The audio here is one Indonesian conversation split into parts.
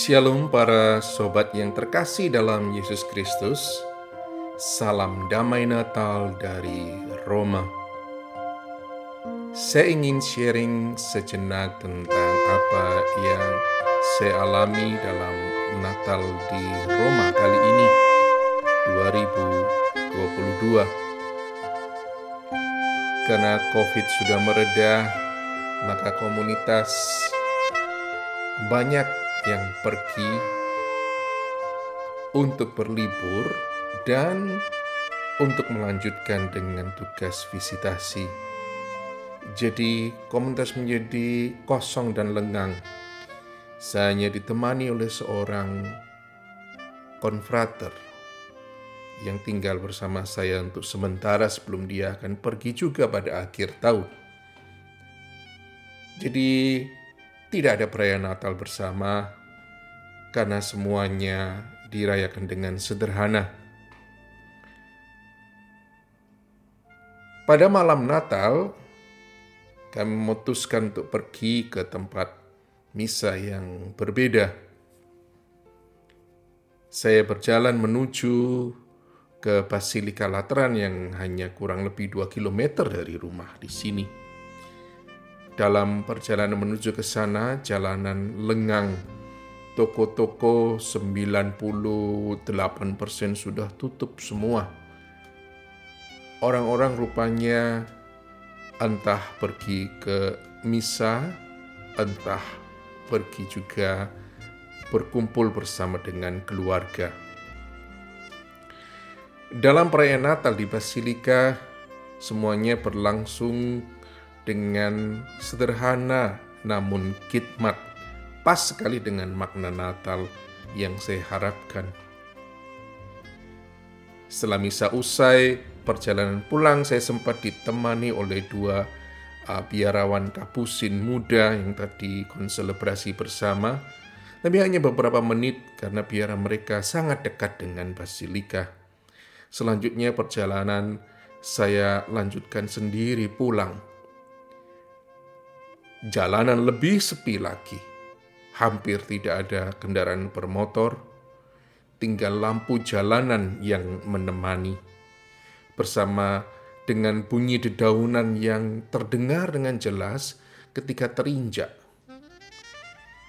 Shalom para sobat yang terkasih dalam Yesus Kristus. Salam damai Natal dari Roma. Saya ingin sharing sejenak tentang apa yang saya alami dalam Natal di Roma kali ini 2022. Karena COVID sudah mereda, maka komunitas banyak yang pergi untuk berlibur dan untuk melanjutkan dengan tugas visitasi. Jadi komunitas menjadi kosong dan lengang. Saya hanya ditemani oleh seorang konfrater yang tinggal bersama saya untuk sementara sebelum dia akan pergi juga pada akhir tahun. Jadi tidak ada perayaan Natal bersama karena semuanya dirayakan dengan sederhana. Pada malam Natal, kami memutuskan untuk pergi ke tempat misa yang berbeda. Saya berjalan menuju ke Basilika Lateran yang hanya kurang lebih 2 km dari rumah di sini. Dalam perjalanan menuju ke sana, jalanan lengang. Toko-toko 98% sudah tutup semua. Orang-orang rupanya entah pergi ke misa, entah pergi juga berkumpul bersama dengan keluarga. Dalam perayaan Natal di Basilika, semuanya berlangsung dengan sederhana namun khidmat pas sekali dengan makna Natal yang saya harapkan. Setelah misa usai, perjalanan pulang saya sempat ditemani oleh dua uh, biarawan kapusin muda yang tadi konselebrasi bersama. Tapi hanya beberapa menit karena biara mereka sangat dekat dengan Basilika. Selanjutnya perjalanan saya lanjutkan sendiri pulang jalanan lebih sepi lagi. Hampir tidak ada kendaraan bermotor, tinggal lampu jalanan yang menemani. Bersama dengan bunyi dedaunan yang terdengar dengan jelas ketika terinjak.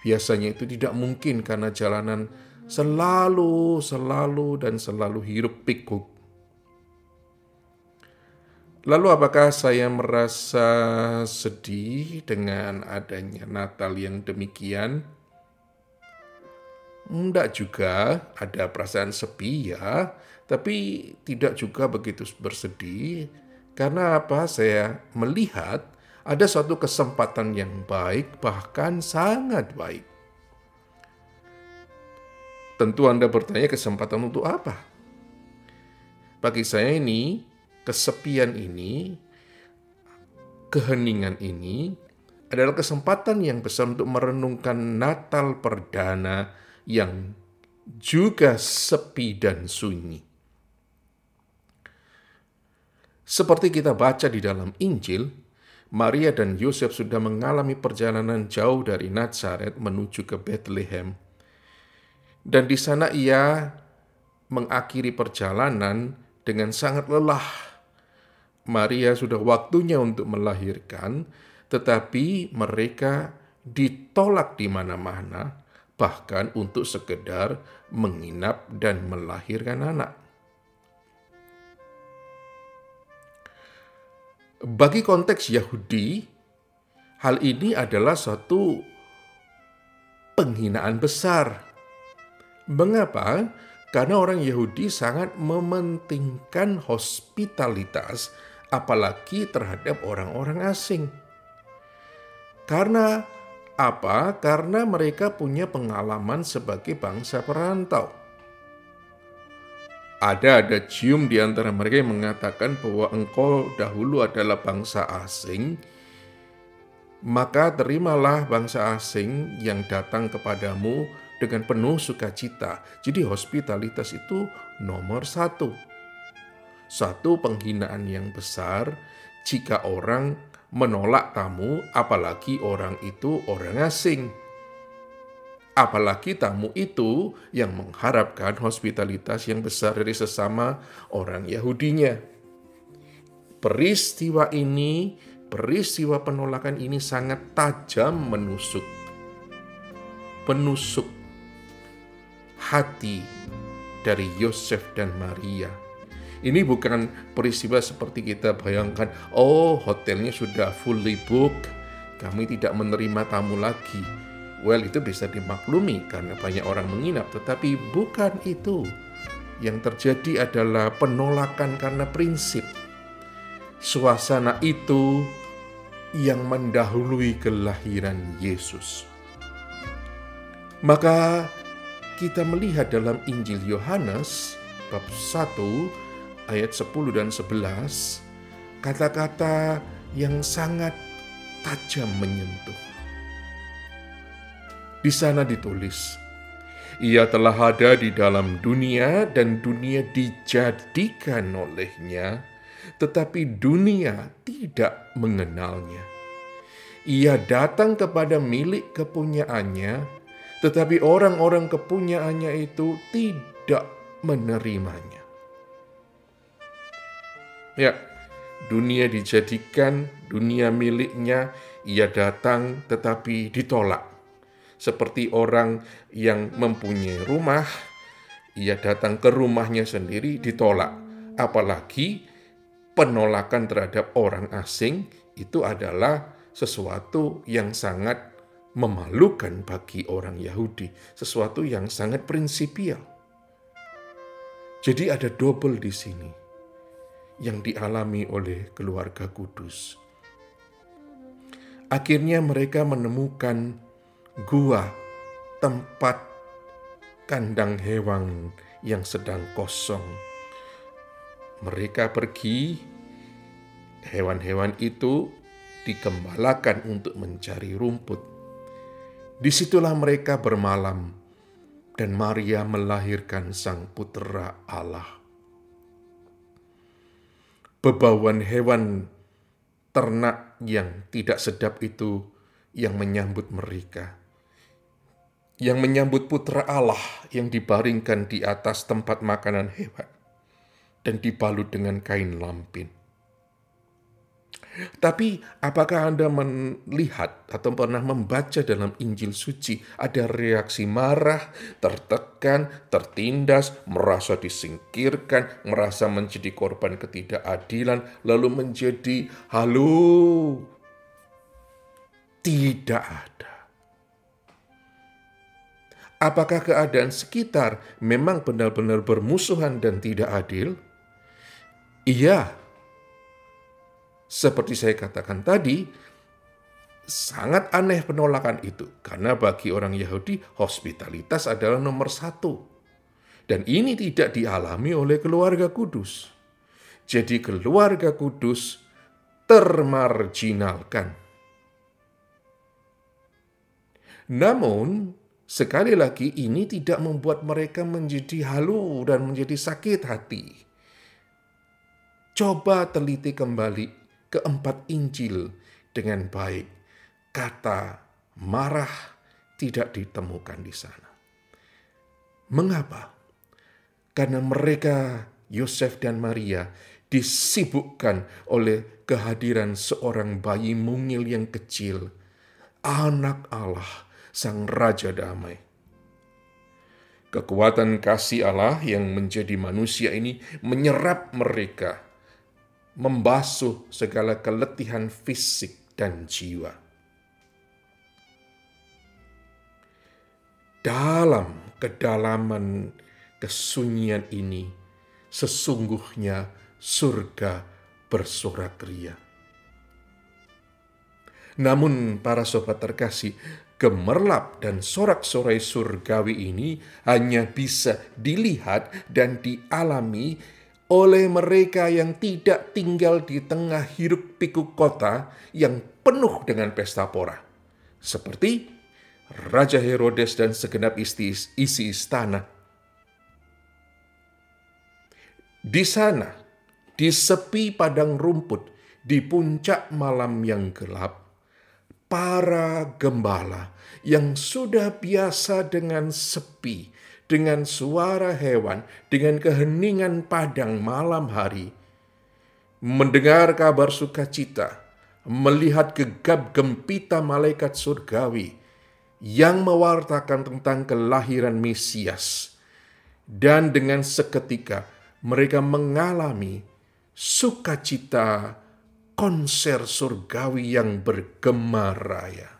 Biasanya itu tidak mungkin karena jalanan selalu, selalu, dan selalu hirup pikuk Lalu apakah saya merasa sedih dengan adanya Natal yang demikian? Tidak juga, ada perasaan sepi ya, tapi tidak juga begitu bersedih. Karena apa? Saya melihat ada suatu kesempatan yang baik, bahkan sangat baik. Tentu Anda bertanya kesempatan untuk apa? Bagi saya ini kesepian ini, keheningan ini adalah kesempatan yang besar untuk merenungkan Natal perdana yang juga sepi dan sunyi. Seperti kita baca di dalam Injil, Maria dan Yosef sudah mengalami perjalanan jauh dari Nazaret menuju ke Bethlehem. Dan di sana ia mengakhiri perjalanan dengan sangat lelah Maria sudah waktunya untuk melahirkan, tetapi mereka ditolak di mana-mana, bahkan untuk sekedar menginap dan melahirkan anak. Bagi konteks Yahudi, hal ini adalah suatu penghinaan besar. Mengapa? Karena orang Yahudi sangat mementingkan hospitalitas apalagi terhadap orang-orang asing. Karena apa? Karena mereka punya pengalaman sebagai bangsa perantau. Ada ada cium di antara mereka yang mengatakan bahwa engkau dahulu adalah bangsa asing, maka terimalah bangsa asing yang datang kepadamu dengan penuh sukacita. Jadi hospitalitas itu nomor satu. Satu penghinaan yang besar jika orang menolak tamu, apalagi orang itu orang asing. Apalagi tamu itu yang mengharapkan hospitalitas yang besar dari sesama orang Yahudinya. Peristiwa ini, peristiwa penolakan ini sangat tajam menusuk. Penusuk hati dari Yosef dan Maria. Ini bukan peristiwa seperti kita bayangkan, oh hotelnya sudah fully book, kami tidak menerima tamu lagi Well, itu bisa dimaklumi karena banyak orang menginap, tetapi bukan itu. Yang terjadi adalah penolakan karena prinsip. Suasana itu yang mendahului kelahiran Yesus. Maka kita melihat dalam Injil Yohanes bab 1 ayat 10 dan 11 kata-kata yang sangat tajam menyentuh di sana ditulis, ia telah ada di dalam dunia dan dunia dijadikan olehnya, tetapi dunia tidak mengenalnya. Ia datang kepada milik kepunyaannya, tetapi orang-orang kepunyaannya itu tidak menerimanya. Ya, dunia dijadikan dunia miliknya, ia datang tetapi ditolak seperti orang yang mempunyai rumah, ia datang ke rumahnya sendiri ditolak. Apalagi penolakan terhadap orang asing itu adalah sesuatu yang sangat memalukan bagi orang Yahudi, sesuatu yang sangat prinsipial. Jadi ada double di sini yang dialami oleh keluarga kudus. Akhirnya mereka menemukan gua, tempat kandang hewan yang sedang kosong. Mereka pergi, hewan-hewan itu dikembalakan untuk mencari rumput. Di situlah mereka bermalam, dan Maria melahirkan sang putera Allah. Bebauan hewan ternak yang tidak sedap itu yang menyambut mereka yang menyambut putra Allah yang dibaringkan di atas tempat makanan hewan dan dibalut dengan kain lampin. Tapi apakah Anda melihat atau pernah membaca dalam Injil suci ada reaksi marah, tertekan, tertindas, merasa disingkirkan, merasa menjadi korban ketidakadilan, lalu menjadi halu? Tidak ada. Apakah keadaan sekitar memang benar-benar bermusuhan dan tidak adil? Iya. Seperti saya katakan tadi, sangat aneh penolakan itu. Karena bagi orang Yahudi, hospitalitas adalah nomor satu. Dan ini tidak dialami oleh keluarga kudus. Jadi keluarga kudus termarginalkan. Namun, Sekali lagi, ini tidak membuat mereka menjadi halu dan menjadi sakit hati. Coba teliti kembali keempat Injil dengan baik. Kata marah tidak ditemukan di sana. Mengapa? Karena mereka, Yosef dan Maria, disibukkan oleh kehadiran seorang bayi mungil yang kecil, anak Allah Sang Raja Damai. Kekuatan kasih Allah yang menjadi manusia ini menyerap mereka, membasuh segala keletihan fisik dan jiwa. Dalam kedalaman kesunyian ini, sesungguhnya surga bersorak ria. Namun para sobat terkasih, gemerlap dan sorak-sorai surgawi ini hanya bisa dilihat dan dialami oleh mereka yang tidak tinggal di tengah hiruk pikuk kota yang penuh dengan pesta pora. Seperti Raja Herodes dan segenap isi, isi istana. Di sana, di sepi padang rumput, di puncak malam yang gelap, para gembala yang sudah biasa dengan sepi, dengan suara hewan, dengan keheningan padang malam hari, mendengar kabar sukacita, melihat gegap gempita malaikat surgawi yang mewartakan tentang kelahiran Mesias, dan dengan seketika mereka mengalami sukacita konser surgawi yang bergema raya.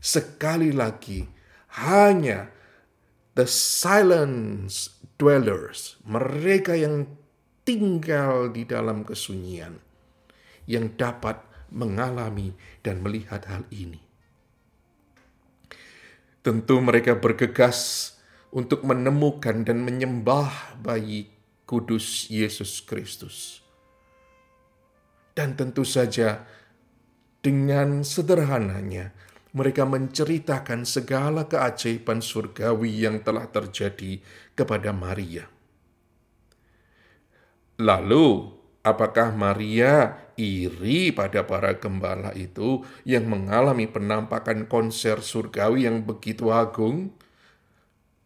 Sekali lagi, hanya the silence dwellers, mereka yang tinggal di dalam kesunyian, yang dapat mengalami dan melihat hal ini. Tentu mereka bergegas untuk menemukan dan menyembah bayi kudus Yesus Kristus. Dan tentu saja dengan sederhananya mereka menceritakan segala keajaiban surgawi yang telah terjadi kepada Maria. Lalu, apakah Maria iri pada para gembala itu yang mengalami penampakan konser surgawi yang begitu agung?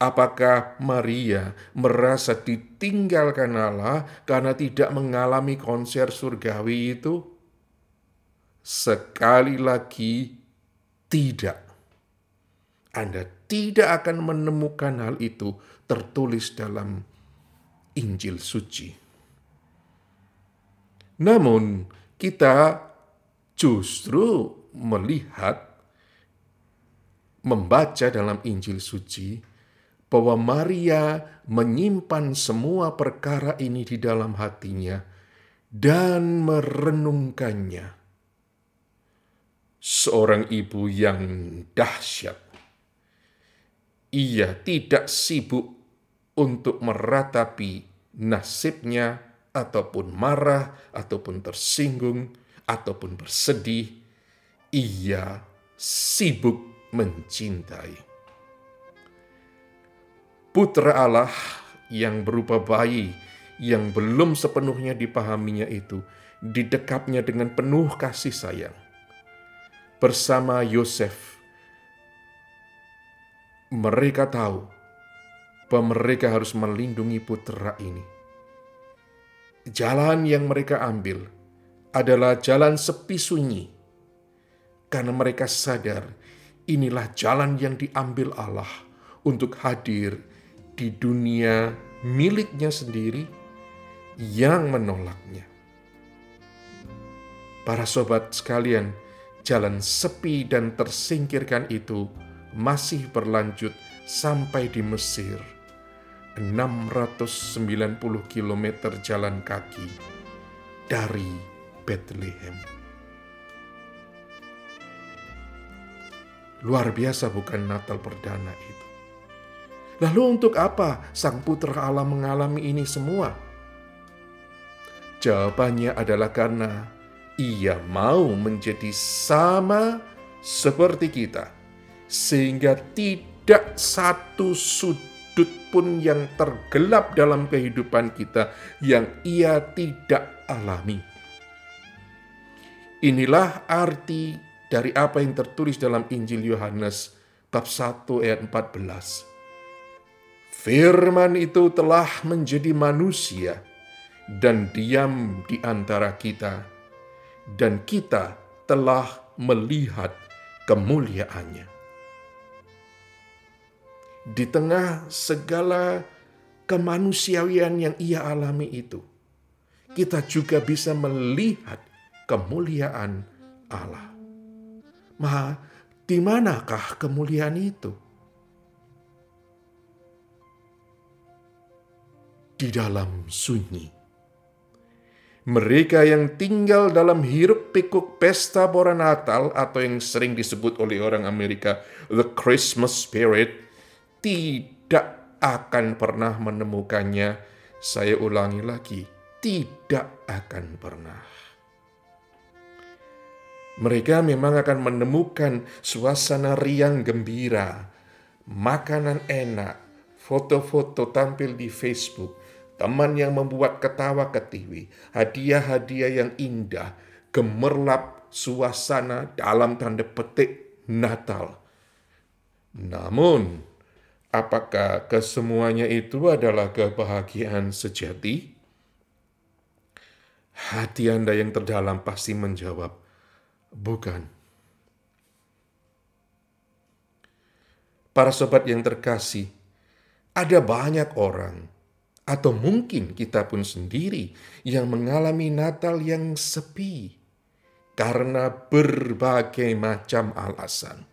Apakah Maria merasa ditinggalkan Allah karena tidak mengalami konser surgawi itu? Sekali lagi, tidak. Anda tidak akan menemukan hal itu tertulis dalam Injil suci. Namun, kita justru melihat, membaca dalam Injil suci, bahwa Maria menyimpan semua perkara ini di dalam hatinya dan merenungkannya. Seorang ibu yang dahsyat. Ia tidak sibuk untuk meratapi nasibnya ataupun marah ataupun tersinggung ataupun bersedih. Ia sibuk mencintai putra Allah yang berupa bayi yang belum sepenuhnya dipahaminya itu didekapnya dengan penuh kasih sayang. Bersama Yosef, mereka tahu bahwa mereka harus melindungi putra ini. Jalan yang mereka ambil adalah jalan sepi sunyi, karena mereka sadar inilah jalan yang diambil Allah untuk hadir di dunia miliknya sendiri yang menolaknya. Para sobat sekalian, jalan sepi dan tersingkirkan itu masih berlanjut sampai di Mesir. 690 km jalan kaki dari Bethlehem. Luar biasa bukan Natal perdana itu. Lalu untuk apa sang putra Allah mengalami ini semua? Jawabannya adalah karena ia mau menjadi sama seperti kita, sehingga tidak satu sudut pun yang tergelap dalam kehidupan kita yang ia tidak alami. Inilah arti dari apa yang tertulis dalam Injil Yohanes bab 1 ayat 14 Firman itu telah menjadi manusia dan diam di antara kita, dan kita telah melihat kemuliaannya. Di tengah segala kemanusiaan yang ia alami itu, kita juga bisa melihat kemuliaan Allah. Maha, di manakah kemuliaan itu? di dalam sunyi. Mereka yang tinggal dalam hiruk pikuk pesta pora Natal atau yang sering disebut oleh orang Amerika the Christmas spirit tidak akan pernah menemukannya. Saya ulangi lagi, tidak akan pernah. Mereka memang akan menemukan suasana riang gembira, makanan enak, foto-foto tampil di Facebook, teman yang membuat ketawa ketiwi, hadiah-hadiah yang indah, gemerlap suasana dalam tanda petik Natal. Namun, apakah kesemuanya itu adalah kebahagiaan sejati? Hati Anda yang terdalam pasti menjawab, bukan. Para sobat yang terkasih, ada banyak orang atau mungkin kita pun sendiri yang mengalami Natal yang sepi karena berbagai macam alasan.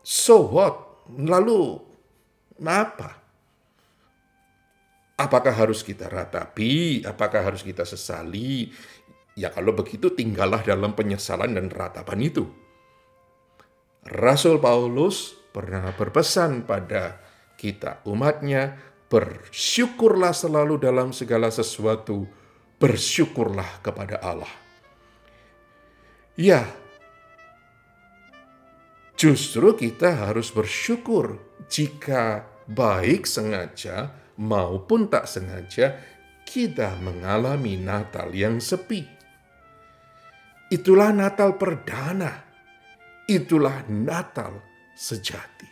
So what? Lalu apa? Apakah harus kita ratapi? Apakah harus kita sesali? Ya kalau begitu tinggallah dalam penyesalan dan ratapan itu. Rasul Paulus pernah berpesan pada kita umatnya, bersyukurlah selalu dalam segala sesuatu, bersyukurlah kepada Allah. Ya, justru kita harus bersyukur jika baik sengaja maupun tak sengaja kita mengalami Natal yang sepi. Itulah Natal perdana. Itulah Natal sejati.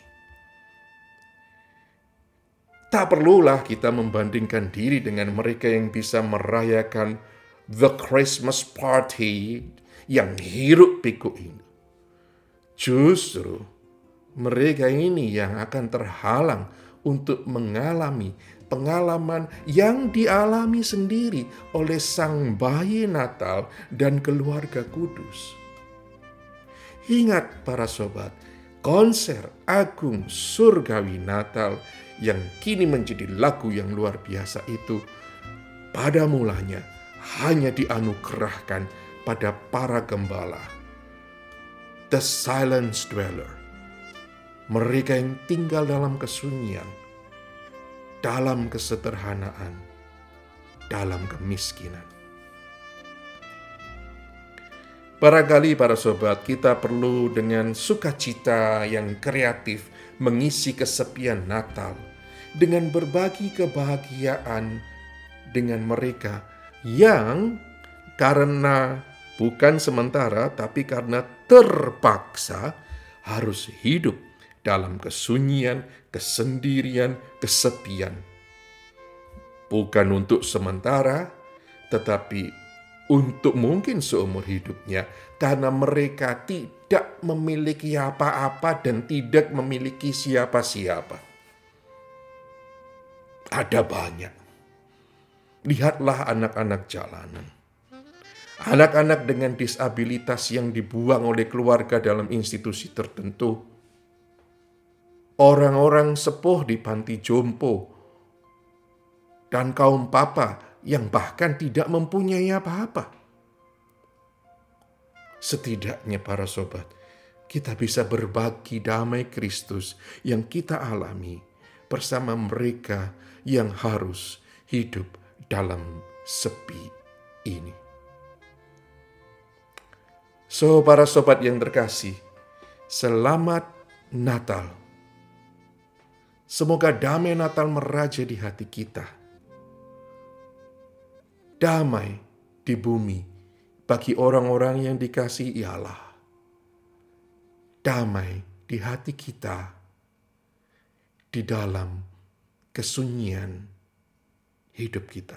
Tak perlulah kita membandingkan diri dengan mereka yang bisa merayakan the Christmas party yang hiruk pikuk ini. Justru mereka ini yang akan terhalang untuk mengalami pengalaman yang dialami sendiri oleh sang bayi Natal dan keluarga kudus. Ingat para sobat, konser agung surgawi Natal yang kini menjadi lagu yang luar biasa itu pada mulanya hanya dianugerahkan pada para gembala. The silence dweller. Mereka yang tinggal dalam kesunyian, dalam kesederhanaan, dalam kemiskinan. Barangkali para sobat kita perlu dengan sukacita yang kreatif mengisi kesepian Natal dengan berbagi kebahagiaan dengan mereka yang karena bukan sementara tapi karena terpaksa harus hidup dalam kesunyian, kesendirian, kesepian. Bukan untuk sementara, tetapi untuk mungkin seumur hidupnya, karena mereka tidak memiliki apa-apa dan tidak memiliki siapa-siapa. Ada banyak. Lihatlah anak-anak jalanan. Anak-anak dengan disabilitas yang dibuang oleh keluarga dalam institusi tertentu. Orang-orang sepuh di panti jompo. Dan kaum papa yang bahkan tidak mempunyai apa-apa. Setidaknya para sobat, kita bisa berbagi damai Kristus yang kita alami bersama mereka yang harus hidup dalam sepi ini. So, para sobat yang terkasih, selamat Natal. Semoga damai Natal meraja di hati kita. Damai di bumi bagi orang-orang yang dikasihi Allah. Damai di hati kita di dalam kesunyian hidup kita.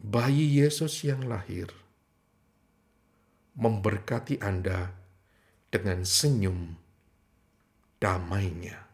Bayi Yesus yang lahir memberkati Anda dengan senyum damainya.